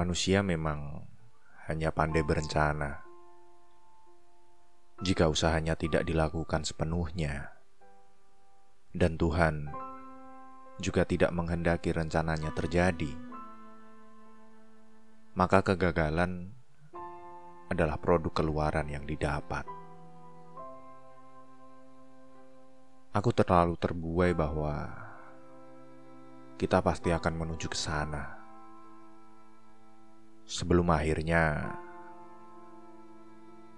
Manusia memang hanya pandai berencana. Jika usahanya tidak dilakukan sepenuhnya, dan Tuhan juga tidak menghendaki rencananya terjadi, maka kegagalan adalah produk keluaran yang didapat. Aku terlalu terbuai bahwa kita pasti akan menuju ke sana Sebelum akhirnya,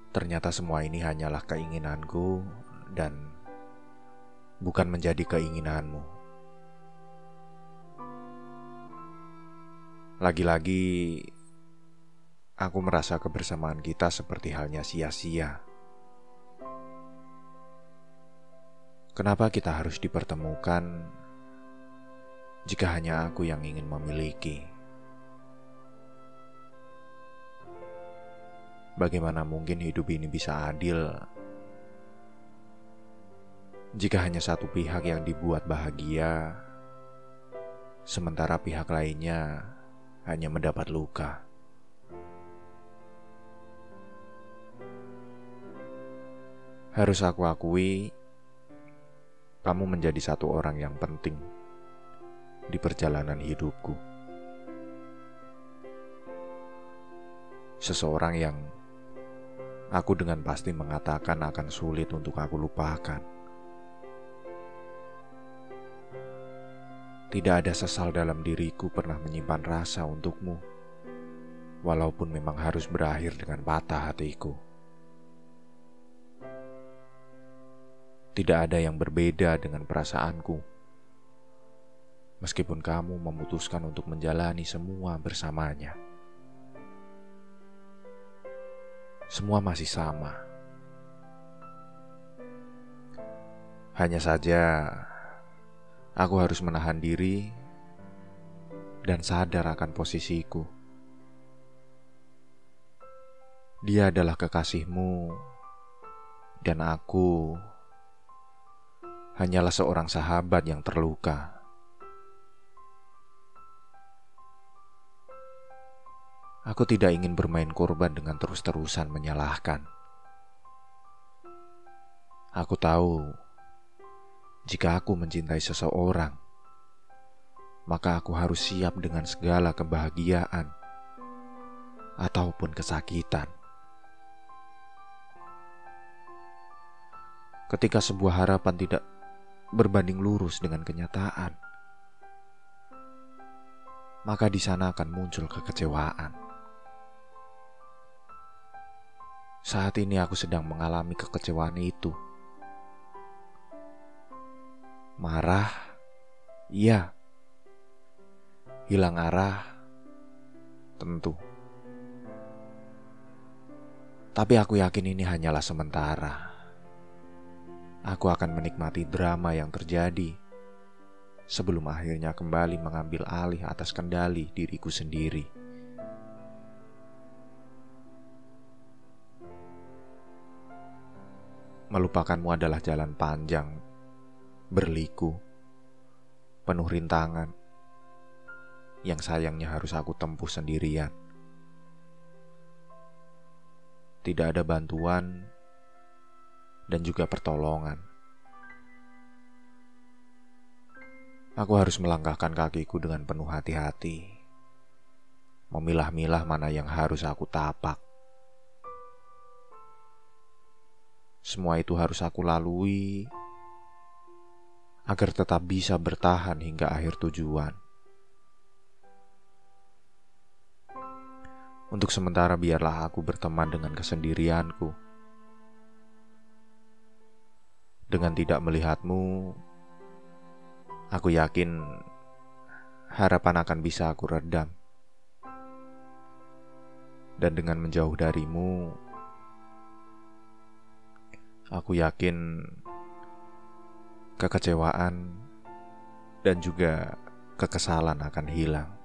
ternyata semua ini hanyalah keinginanku dan bukan menjadi keinginanmu. Lagi-lagi, aku merasa kebersamaan kita seperti halnya sia-sia. Kenapa kita harus dipertemukan jika hanya aku yang ingin memiliki? Bagaimana mungkin hidup ini bisa adil jika hanya satu pihak yang dibuat bahagia, sementara pihak lainnya hanya mendapat luka? Harus aku akui, kamu menjadi satu orang yang penting di perjalanan hidupku. Seseorang yang aku dengan pasti mengatakan akan sulit untuk aku lupakan. Tidak ada sesal dalam diriku pernah menyimpan rasa untukmu, walaupun memang harus berakhir dengan patah hatiku. Tidak ada yang berbeda dengan perasaanku, meskipun kamu memutuskan untuk menjalani semua bersamanya. Semua masih sama. Hanya saja, aku harus menahan diri dan sadar akan posisiku. Dia adalah kekasihmu, dan aku hanyalah seorang sahabat yang terluka. Aku tidak ingin bermain korban dengan terus-terusan menyalahkan. Aku tahu jika aku mencintai seseorang, maka aku harus siap dengan segala kebahagiaan ataupun kesakitan. Ketika sebuah harapan tidak berbanding lurus dengan kenyataan, maka di sana akan muncul kekecewaan. Saat ini aku sedang mengalami kekecewaan itu. Marah, iya. Hilang arah, tentu. Tapi aku yakin ini hanyalah sementara. Aku akan menikmati drama yang terjadi sebelum akhirnya kembali mengambil alih atas kendali diriku sendiri. Melupakanmu adalah jalan panjang, berliku, penuh rintangan, yang sayangnya harus aku tempuh sendirian. Tidak ada bantuan dan juga pertolongan. Aku harus melangkahkan kakiku dengan penuh hati-hati, memilah-milah mana yang harus aku tapak. Semua itu harus aku lalui agar tetap bisa bertahan hingga akhir tujuan. Untuk sementara biarlah aku berteman dengan kesendirianku. Dengan tidak melihatmu, aku yakin harapan akan bisa aku redam. Dan dengan menjauh darimu, Aku yakin kekecewaan dan juga kekesalan akan hilang.